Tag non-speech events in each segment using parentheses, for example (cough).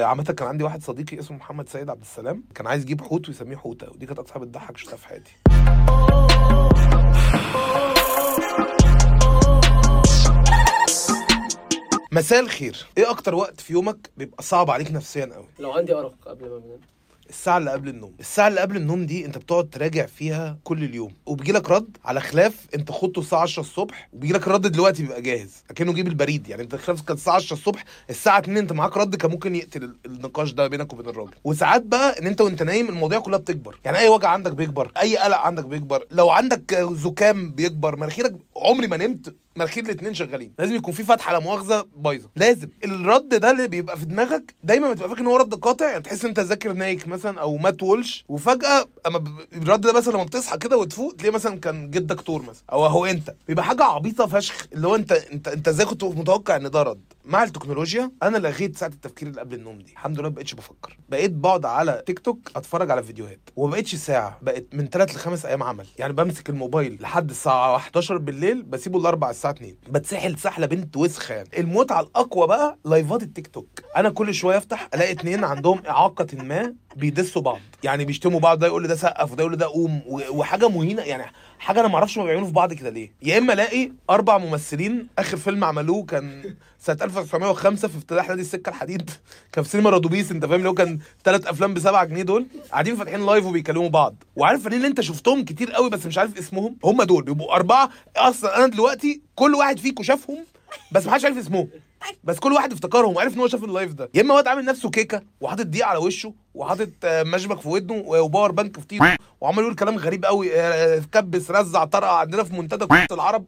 عامة كان عندي واحد صديقي اسمه محمد سيد عبد السلام كان عايز يجيب حوت ويسميه حوتة ودي كانت أكتر حاجة شفتها في حياتي. مساء الخير. إيه أكتر وقت في يومك بيبقى صعب عليك نفسيا قوي لو عندي أرق قبل ما بنام الساعة اللي قبل النوم. الساعة اللي قبل النوم دي أنت بتقعد تراجع فيها كل اليوم. وبيجي لك رد على خلاف أنت خدته الساعة 10 الصبح وبيجي لك الرد دلوقتي بيبقى جاهز. أكنه جيب البريد. يعني أنت خلاف كان الساعة 10 الصبح الساعة 2 أنت معاك رد كان ممكن يقتل ال- النقاش ده بينك وبين الراجل. وساعات بقى إن أنت وأنت نايم المواضيع كلها بتكبر. يعني أي وجع عندك بيكبر أي قلق عندك بيكبر. لو عندك زكام بيكبر. مناخيرك عمري ما نمت مناخير الاثنين شغالين. لازم يكون في فتحة لا مؤاخذه بايظة. لازم. الرد ده اللي بيبقى في دماغك دايما بتبقى فاكر إن هو رد قاطع يعني تحس أنت ذاكر نايك مثلا أو مات وولش وفجأة أما الرد ده مثلا لما بتصحى كده وتفوق تلاقيه مثلا كان جد دكتور مثلا أو هو أنت. بيبقى حاجة عبيطة فشخ اللي هو انت انت أنت إزاي كنت متوقع إن ده رد؟ مع التكنولوجيا أنا لغيت ساعة التفكير اللي قبل النوم دي. الحمد لله ما بقتش بفكر. بقيت بقعد على تيك توك أتفرج على فيديوهات. وما بقتش ساعة. بقت من 3 ل 5 أيام عمل. يعني بمسك الموبايل لحد الساعة 11 بالليل بسيبه الاربع الساعة 2 بتسحل سحلة بنت وسخة يعني. المتعه الأقوى بقى لايفات التيك توك. أنا كل شوية أفتح ألاقي اتنين عندهم إعاقة ما بيدسوا بعض. يعني بيشتموا بعض ده يقول لي ده سقف وده يقول لي ده قوم وحاجة مهينة. يعني حاجة أنا ما أعرفش ما بيعملوا في بعض كده ليه. يا إما ألاقي أربع ممثلين آخر فيلم عملوه كان سنة 1905 في افتتاح نادي السكة الحديد. (laughs) كان في سينما رادوبيس أنت فاهم؟ اللي هو كان ثلاث أفلام ب 7 جنيه دول. قاعدين فاتحين live وبيكلموا بعض. وعارف اللي أنت شفتهم كتير قوي بس مش عارف اسمهم؟ هم دول. بيبقوا أربعة. أصلا أنا دلوقتي كل واحد فيكم شافهم بس ما حدش عارف اسمهم. بس كل واحد افتكرهم وعرف إن هو شاف ال live ده. يا إما واد عامل نفسه كيكة وحاطط دقيق على وشه وحاطط آه، مشبك في ودنه و power bank في ايده وعمال يقول كلام غريب قوي آه، كبس رزع طرقع عندنا في منتدى كرة العرب.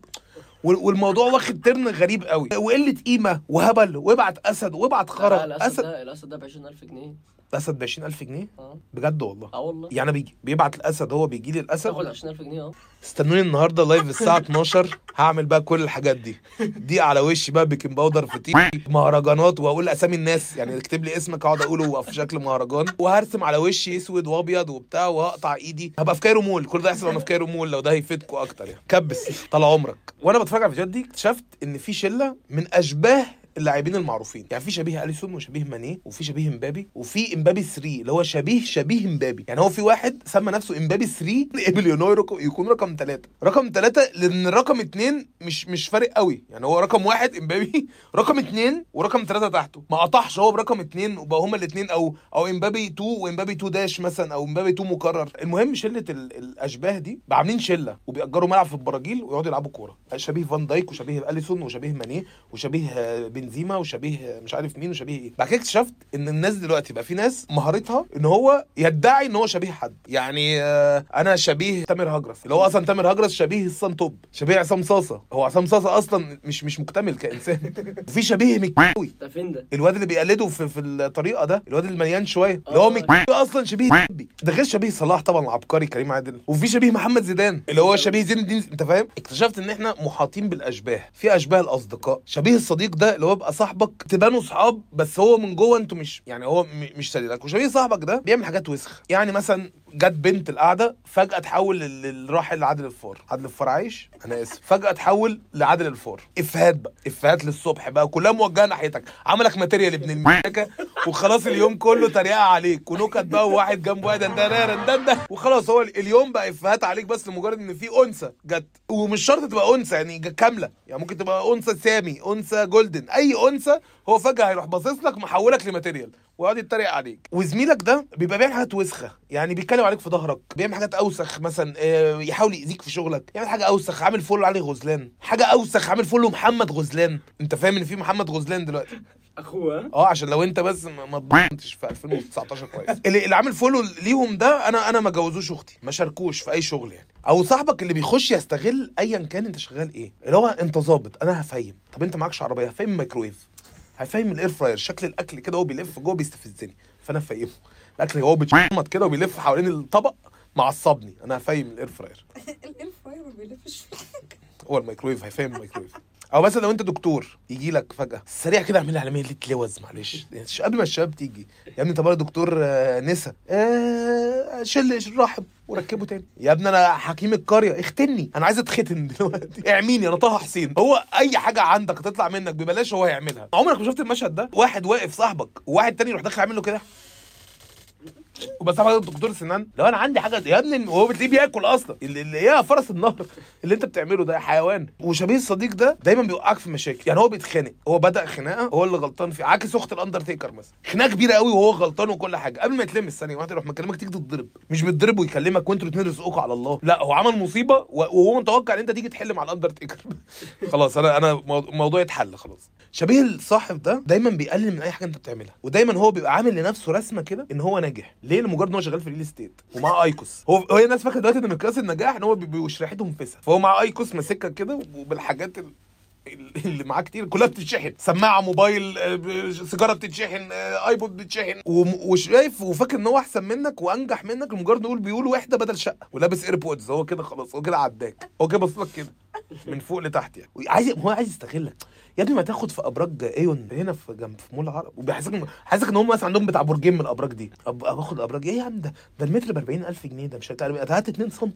وال- والموضوع واخد turn غريب قوي. وقلة قيمة وهبل وابعت أسد وابعت لا خرا الأسد أسد. ده الأسد ده ب 20000 جنيه. أسد ب 20000 جنيه؟ آه. بجد والله. آه والله. يعني بيجي بيبعت الأسد هو بيجي لي الأسد. تاخد 20000 جنيه آه. استنوني النهارده live الساعة 12 هعمل بقى كل الحاجات دي. دي على وشي بقى baking powder فطير مهرجانات وأقول اسامي الناس. يعني اكتب لي اسمك أقعد أقوله في شكل مهرجان. وهرسم على وشي أسود وأبيض وبتاع وهقطع إيدي. هبقى في Cairo Mall. كل ده يحصل وأنا في Cairo Mall لو ده هيفيدكم أكتر يعني. كبس طال عمرك. وأنا بتفرج على الفيديوهات دي اكتشفت إن في شلة من أشباه اللاعبين المعروفين. يعني في شبيه أليسون وشبيه ماني وفي شبيه امبابي وفي امبابي 3 اللي هو شبيه شبيه امبابي يعني هو في واحد سمى نفسه امبابي 3 قبل يكون رقم 3 رقم 3 لأن رقم 2 مش مش فارق قوي. يعني هو رقم واحد امبابي (laughs) رقم 2 ورقم 3 تحته. ما قطعش هو برقم 2 وبقى هما الاثنين أو أو امبابي 2 وامبابي 2 dash مثلا أو امبابي 2 مكرر. المهم شلة ال- الأشباه دي عاملين شلة وبيأجروا ملعب في البراجيل ويقعدوا يلعبوا كورة. شبيه فان دايك وشبيه أليسون وشبيه ماني وشبيه آه، بنزيما وشبيه مش عارف مين وشبيه إيه. بعد كده اكتشفت إن الناس دلوقتي بقى في ناس مهارتها إن هو يدعي إن هو شبيه حد. يعني آه، أنا شبيه تامر هجرس. اللي هو أصلا تامر هجرس شبيه الصن توب. شبيه عصام صاصة. هو عصام صاصة أصلا مش مش مكتمل كإنسان. (laughs) وفي شبيه مكاوي ده فين ده؟ الواد اللي بيقلده في في الطريقة ده الواد المليان شوية. اللي هو آه. مكي أصلا شبيه تبي ده غير شبيه صلاح طبعا العبقري كريم عادل. وفي شبيه محمد زيدان. اللي هو شبيه زين الدين أنت فاهم؟ اكتشفت إن إحنا محاطين بالأشباه. في أشباه الأصدقاء. شبيه الصديق ده اللي هو هو بيبقى صاحبك تبانوا صحاب بس هو من جوه أنتوا مش يعني هو مش سليلك. وشبيه صاحبك ده بيعمل حاجات وسخ. يعني مثلا جت بنت القعدة فجأة تحول لل- للراحل لعادل الفار عادل الفار عايش؟ أنا آسف. فجأة تحول لعادل الفار إفيهات بقى إفيهات للصبح بقى كلها موجهة ناحيتك. عملك material ابن المكه وخلاص اليوم كله تريقة عليك. ونكت بقى وواحد جنب واحد دندن وخلاص هو اليوم بقى إفيهات عليك بس لمجرد إن في أنثى جت. ومش شرط تبقى أنثى يعني كاملة. يعني ممكن تبقى أنثى semi أنثى golden. أي أنثى هو فجأة هيروح باصص لك محولك ل material. ويقعد يتريق عليك. وزميلك ده بيبقى بيعمل حاجات وسخة. يعني بيتكلم عليك في ظهرك بيعمل حاجات أوسخ. مثلا آه، يحاول يأذيك في شغلك. يعمل حاجة أوسخ. عامل follow علي غزلان. حاجة أوسخ. عامل follow محمد غزلان. أنت فاهم إن في محمد غزلان دلوقتي؟ أخوه؟ آه عشان لو أنت بس ما update تش في 2019 كويس. اللي, اللي عامل follow ليهم ده أنا أنا ما جوزوش أختي. ما شاركوش في أي شغل يعني. أو صاحبك اللي بيخش يستغل ايا كان أنت شغال إيه. اللي هو أنت ظابط. أنا هفيم. طب أنت معكش عربية؟ هفيم الميكرويف هفهم ال air fryer شكل الأكل كده وهو بيلف جوه بيستفزني. فأنا هفهمه الأكل هو بيتشمط كده وبيلف حوالين الطبق معصبني. أنا هفهم ال air fryer ال air fryer ما بيلفش. هو الميكرويف هيفهم الميكرويف. أو مثلا لو أنت دكتور يجي لك فجأة. سريع كده اعمل على ميل لوز معلش. يعني قبل ما الشباب تيجي. يا ابني طب أنا دكتور آه، نسا. آه، شل رحب وركبه تاني. يا ابني أنا حكيم القرية. اختني. أنا عايز أتختن دلوقتي. (laughs) اعميني أنا طه حسين. هو أي حاجة عندك تطلع منك ببلاش هو هيعملها عمرك ما شفت المشهد ده؟ واحد واقف صاحبك وواحد تاني يروح داخل عامل له كده؟ وبس ده دكتور سنان لو أنا عندي حاجة يا ابني وهو بتلاقيه بياكل أصلا؟ اللي اللي هي فرس النهر اللي أنت بتعمله ده حيوان. وشبيه الصديق ده دايما بيوقعك في مشاكل. يعني هو بيتخانق هو بدأ خناقة هو اللي غلطان فيه عكس أخت الأندرتيكر مثلا. خناقة كبيرة قوي وهو غلطان وكل حاجة. قبل ما يتلمس ثانية واحدة يروح مكلمك تيجي تتضرب. مش بتضرب ويكلمك وانتوا الاثنين رزقكم على الله. لا هو عمل مصيبة وهو متوقع إن أنت تيجي تحل مع الأندرتيكر. (laughs) خلاص أنا أنا مو- الموضوع اتحل خلاص. شبيه الصاحب ده دايما بيقلل من أي حاجة أنت بتعملها ودايما هو بيبقى عامل لنفسه رسمة كده إن هو ناجح. ليه؟ لمجرد إن هو شغال في ال real estate ومعاه IQOS. هو هو الناس فاكرة دلوقتي إن مقياس النجاح إن هو بي- بيبقوا شريحتهم فسا فهو معاه IQOS ماسكها كده وبالحاجات ال- اللي معاه كتير كلها بتتشحن. سماعة موبايل آه، سيجارة بتتشحن آه، iPod بتتشحن. وم- وشايف وفاكر إن هو أحسن منك وأنجح منك لمجرد يقول بيقول وحدة بدل شقة. ولابس AirPods هو كده خلاص هو كده عداك. هو كده بص لك كده. (laughs) من فوق لتحت يعني. عايز هو عايز يستغلك يا ابني ما تاخد في أبراج إيون هنا في جنب في مول العرب. وبيحسسك حاسسك إن هم مثلا عندهم بتاع برجين من الأبراج دي. أب... أبراج. إيه يا عم ده؟ ده المتر ب 40000 جنيه. ده مش هتعرف هات 2 سم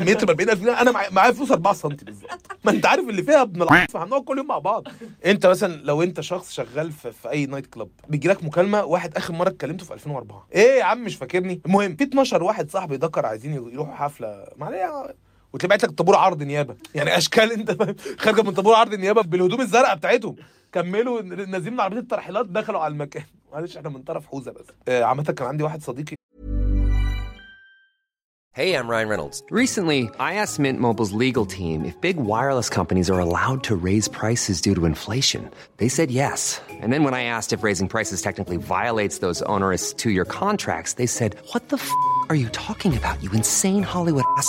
متر ب 40000 جنيه. أنا معايا فلوس 4 سم بالظبط. ما أنت عارف اللي فيها ابن العصر هنقعد كل يوم مع بعض. أنت مثلا لو أنت شخص شغال في, في أي نايت كلاب بيجي لك مكالمة واحد آخر مرة اتكلمته في 2004 إيه يا عم مش فاكرني؟ المهم في 12 واحد صاحبي ذكر عايزين يروحوا حفلة. معلش وتلاقي بعت لك طابور عرض نيابه يعني اشكال انت خارجه من طابور عرض النيابه بالهدوم الزرقاء بتاعتهم كملوا نازلين من عربيه الترحيلات دخلوا على المكان معلش إحنا من طرف حوزه بس آه عامه كان عندي واحد صديقي Hey, I'm Ryan Reynolds. Recently, I asked Mint Mobile's legal team if big wireless companies are allowed to raise prices due to inflation. They said yes. And then when I asked if raising prices technically violates those onerous two year contracts, they said, What the f are you talking about, you insane Hollywood ass?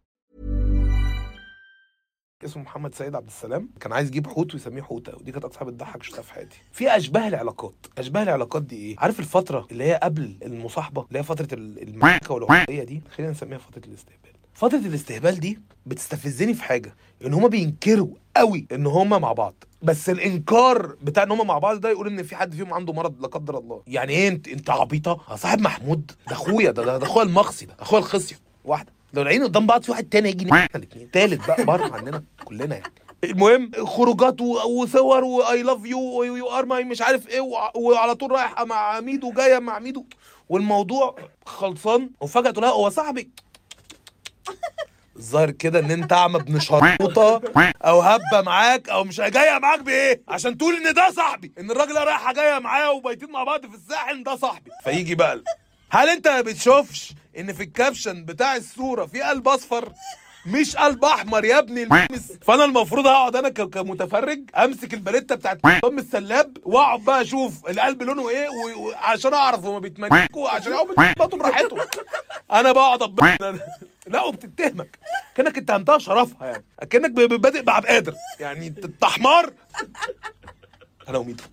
اسمه محمد سيد عبد السلام كان عايز يجيب حوت ويسميه حوته ودي كانت أكتر بتضحك شفتها في حياتي. في أشباه العلاقات. أشباه العلاقات دي إيه؟ عارف الفترة اللي هي قبل المصاحبة؟ اللي هي فترة ال- المعركة والعقليه دي؟ خلينا نسميها فترة الاستهبال. فترة الاستهبال دي بتستفزني في حاجة إن هما بينكروا قوي إن هما مع بعض. بس الإنكار بتاع إن هما مع بعض ده يقول إن في حد فيهم عنده مرض لا قدر الله. يعني إيه أنت أنت عبيطة؟ صاحب محمود؟ ده أخويا ده ده, أخويا المخصي ده أخويا الخصيه واحدة. لو لاقيين قدام بعض في واحد تاني يجي إحنا الاثنين تالت بقى بره عننا كلنا يعني. المهم؟ خروجات وصور و I love you و you are my مش عارف إيه وع- وعلى طول رايحه مع ميدو جاية مع ميدو والموضوع خلصان. وفجأة تقول هو صاحبي. الظاهر كده إن أنت أعمى ابن شرطة أو هبة معاك أو مش جاية معاك بإيه؟ عشان تقول إن ده صاحبي. إن الراجل رايحة جاية معاه وبايتين مع بعض في الساحل ده صاحبي. فيجي بقى هل أنت ما بتشوفش إن في الكابشن بتاع الصورة في قلب أصفر مش قلب أحمر يا ابني المس. فأنا المفروض اقعد أنا كمتفرج أمسك الباليتا بتاعت أم السلاب وأقعد بقى أشوف القلب لونه إيه و- و- عشان أعرف هما بيتمنكوا عشان يقعدوا بيتبطوا براحتهم. أنا بقعد أب... لا وبتتهمك. كأنك اتهمتها شرفها يعني. كأنك بادئ بعبد قادر يعني أنت حمار أنا وميدو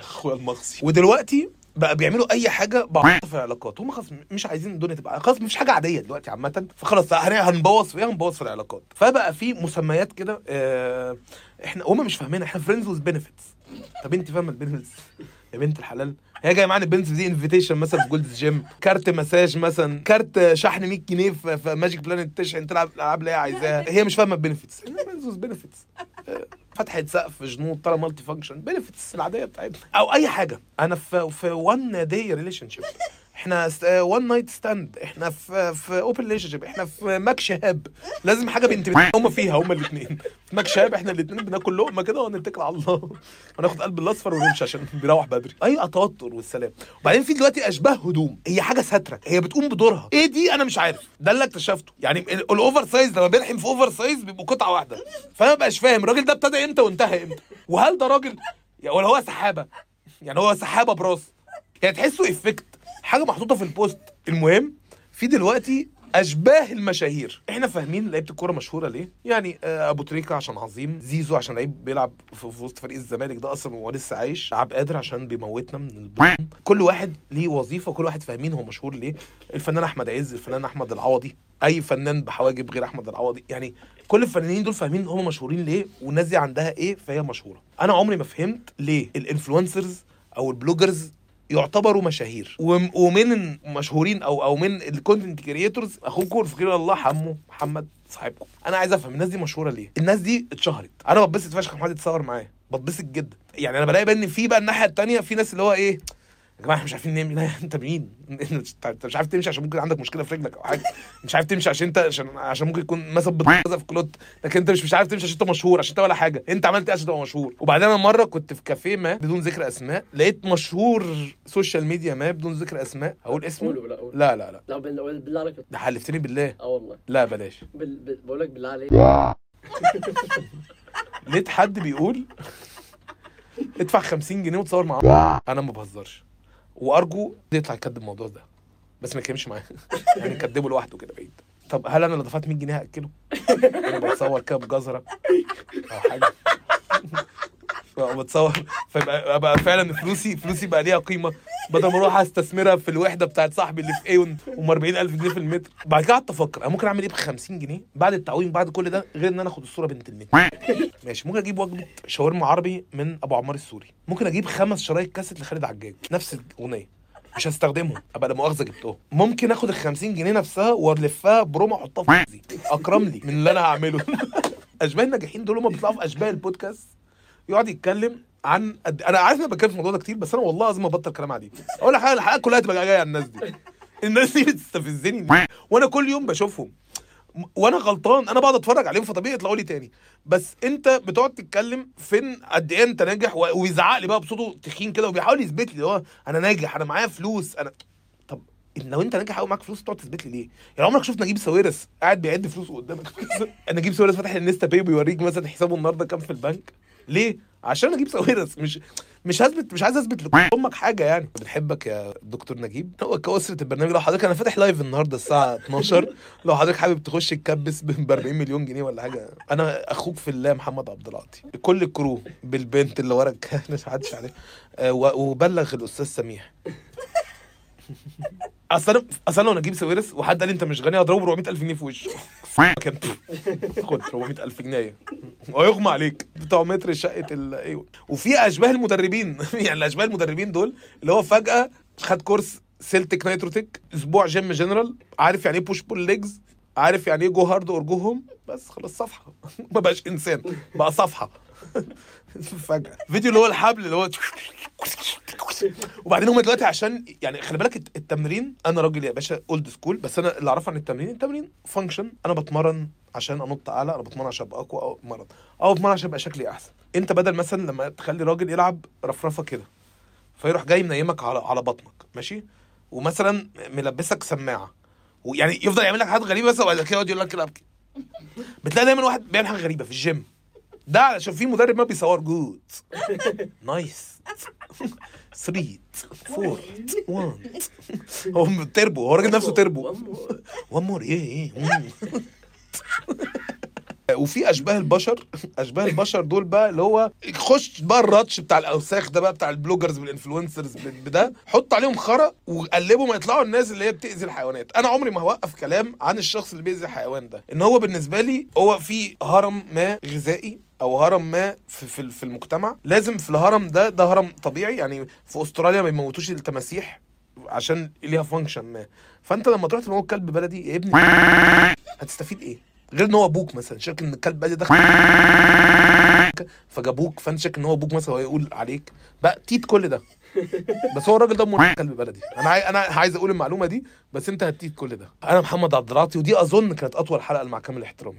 أخويا المغصي. ودلوقتي بقى بيعملوا أي حاجة بعض في العلاقات. هم خلاص مش عايزين الدنيا تبقى خلاص مش حاجة عادية دلوقتي عامة. فخلاص هن- هنبوظ فيها هنبوظ في العلاقات. فبقى في مسميات كده آه، إحنا هم مش فاهمين إحنا friends with benefits طب أنت فاهمة ال benefits يا بنت الحلال. هي جاية معانا ال benefits دي invitation مثلا في Gold's Gym كارت مساج مثلا. كارت شحن 100 جنيه في, Magic Planet تشحن تلعب الالعاب اللي هي عايزاها. هي مش فاهمة ال benefits friends benefits فتحه سقف جنود طلع مالتي فانكشن بنفيتس العادية بتاعتنا. أو أي حاجة. أنا في في وان داي ريليشن شيب إحنا وان نايت ستاند إحنا في في اوبن ريليشن إحنا في ماك شهاب. لازم حاجة بنت هما فيها هما الاثنين ماك شهاب إحنا الاثنين بناكل لقمة كده ونتكل على الله. وناخد قلب الأصفر ونمشي عشان بيروح بدري. أي توتر والسلام. وبعدين في دلوقتي أشباه هدوم. هي حاجة ستره هي بتقوم بدورها. إيه دي؟ أنا مش عارف. ده اللي اكتشفته. يعني ال- الاوفر سايز لما بيلحم في اوفر سايز بيبقوا قطعة واحدة. فانا مبقاش فاهم. الراجل ده ابتدى إمتى وانتهى إمتى؟ وهل ده راجل ولا هو سحابة؟ يعني هو سحابة براس. يعني تحسه effect. حاجة محطوطة في ال post. المهم في دلوقتي أشباه المشاهير. إحنا فاهمين لعيبة الكورة مشهورة ليه؟ يعني آه، أبو تريكة عشان عظيم زيزو عشان لعيب بيلعب في وسط فريق الزمالك ده أصلا وهو لسه عايش عبد قادر عشان بيموتنا من البطن كل واحد ليه وظيفة كل واحد فاهمين هو مشهور ليه. الفنان أحمد عز الفنان أحمد العوضي أي فنان بحواجب غير أحمد العوضي. يعني كل الفنانين دول فاهمين هم مشهورين ليه والناس دي عندها إيه فهي مشهورة. أنا عمري ما فهمت ليه ال influencers أو ال bloggers يعتبروا مشاهير. وم- ومن المشهورين أو أو من ال content creators أخوكم الفقير لله حمو محمد صاحبكم. أنا عايز أفهم الناس دي مشهورة ليه؟ الناس دي اتشهرت. أنا بتبسط فشخ لما حد يتصور معايا. بتبسط جدا. يعني أنا بلاقي بقى ان في بقى الناحية التانية في ناس اللي هو إيه يا جماعة إحنا مش عارفين نعمل لا (laughs) أنت مين؟ أنت مش عارف تمشي عشان ممكن عندك مشكلة في رجلك أو حاجة. مش عارف تمشي عشان أنت عشان عشان ممكن يكون مثلا بتغزق في كلوت. لكن أنت مش مش عارف تمشي عشان انت مشهور عشان انت ولا حاجة. أنت عملت إيه عشان تبقى مشهور؟ وبعدين أنا مرة كنت في كافيه ما بدون ذكر أسماء لقيت مشهور social media ما بدون ذكر أسماء. أقول اسمه؟ لا لا لا لا. لا بال- بالله عليك. ده حلفتني بالله. آه والله. لا بلاش. بال... بال... بقول لك بالله عليك. (laughs) لقيت حد بيقول ادفع 50 جنيه وتصور معاه أنا ما بهزرش. وأرجو يطلع يكذب الموضوع ده. بس ما يتكلمش معايا (laughs) يعني يكذبه لوحده كده بعيد. طب هل أنا لو دفعت 100 جنيه هأكله؟ (laughs) أنا بتصور كده بجزرة. أو حاجة. بتصور فيبقى أبقى فعلا فلوسي فلوسي بقى ليها قيمة. بدل ما أروح أستثمرها في الوحدة بتاعت صاحبي اللي في ايون ام 40000 جنيه في المتر. بعد كده قعدت أفكر أنا ممكن أعمل إيه ب 50 جنيه بعد التعويم بعد كل ده غير إن أنا آخد الصورة بنت المتر. (laughs) ماشي ممكن أجيب وجبة شاورما عربي من أبو عمار السوري. ممكن أجيب خمس شرايط كاسيت لخالد عجاج نفس الأغنية. مش هستخدمهم أبقى لا مؤاخذة جبتهم. ممكن آخد ال 50 جنيه نفسها وألفها برومو أحطها في. (laughs) أكرم لي من اللي أنا هعمله. (laughs) اشباه الناجحين دول هم بيطلعوا في اشباه البودكاست. يقعد يتكلم عن قد... أنا عارف إن أنا بتكلم في الموضوع ده كتير بس أنا والله لازم ابطل كلام عادي أقول لك حاجة الحلقة كلها تبقى جاية على الناس دي. الناس دي بتستفزني. وأنا كل يوم بشوفهم. وأنا غلطان أنا بقعد أتفرج عليهم فطبيعي يطلعوا لي تاني. بس أنت بتقعد تتكلم فين؟ قد إيه أنت ناجح؟ ويزعق لي بقى بصوته تخين كده وبيحاول يثبت لي هو أنا ناجح أنا معايا فلوس أنا طب لو أنت ناجح قوي معاك فلوس تقعد تثبت لي ليه؟ يعني عمرك شفت نجيب ساويرس قاعد بيعد فلوسه قدامك؟ (laughs) نجيب ساويرس فاتح ال InstaPay وبيوريك مثلا حسابه النهارده كام في البنك؟ ليه؟ عشان نجيب ساويرس. مش مش هثبت مش عايز أثبت لامك حاجة يعني. بنحبك يا دكتور نجيب؟ هو كأسرة البرنامج. لو حضرتك أنا فاتح live النهارده الساعة 12 لو حضرتك حابب تخش تكبس ب 40 مليون جنيه ولا حاجة. أنا أخوك في الله محمد عبد العاطي. كل ال crew بالبنت اللي ورا مش حدش عليه آه، وبلغ الأستاذ سميح. اصل أنا اصل أنا لو نجيب ساويرس وحد قال أنت مش غني هضربه ب 400000 جنيه في وشه كان خد 400000 جنيه. ويغمى عليك. بتوع متر شقة ال أيوه. وفي أشباه المدربين. (laughs) يعني الأشباه المدربين دول اللي هو فجأة خد كورس سيلتيك نايتروتيك أسبوع جيم جنرال عارف يعني إيه بوش بول ليجز عارف يعني إيه جو هارد اور جو هوم بس خلاص صفحة. (laughs) ما بقاش إنسان. بقى صفحة. (laughs) فجأة. فيديو اللي هو الحبل اللي هو وبعدين هم دلوقتي عشان يعني خلي بالك الت- التمرين أنا راجل يا باشا old school بس أنا اللي أعرفه عن التمرين التمرين function أنا بتمرن عشان أنط أعلى أنا بتمرن عشان أبقى أقوى أو اتمرن أو بتمرن عشان أبقى شكلي أحسن. أنت بدل مثلا لما تخلي راجل يلعب رفرفة كده فيروح جاي منيمك على على بطنك ماشي؟ ومثلا ملبسك سماعة ويعني يفضل يعمل لك حاجات غريبة بس وبعد كده يقعد يقول لك العب كده. بتلاقي دايما واحد بيعمل حاجة غريبة في الجيم ده علشان في مدرب ما بيصور جود نايس (laughs) 3 4 1 هو تربو هو راجل نفسه تربو وان مور إيه إيه. وفي أشباه البشر أشباه البشر دول بقى اللي هو خش بقى الراتش بتاع الأوساخ ده بقى بتاع البلوجرز والانفلونسرز بده حط عليهم خرا وقلبوا ما يطلعوا الناس اللي هي بتأذي الحيوانات. أنا عمري ما هوقف كلام عن الشخص اللي بيأذي الحيوان ده. إن هو بالنسبة لي هو في هرم ما غذائي أو هرم ما في في, في المجتمع. لازم في الهرم ده ده هرم طبيعي. يعني في أستراليا ما بيموتوش التماسيح عشان ليها فانكشن ما. فأنت لما تروح تموت كلب بلدي يا ابني هتستفيد إيه؟ غير إن هو أبوك مثلا. شاك إن الكلب بلدي ده فجابوك فأنت شاك إن هو أبوك مثلا ويقول عليك. بقى تيت كل ده. بس هو الراجل ده مر كلب بلدي. أنا عاي... أنا عايز أقول المعلومة دي بس أنت هتيت كل ده. أنا محمد عبد ودي أظن كانت أطول حلقة مع كامل احترامي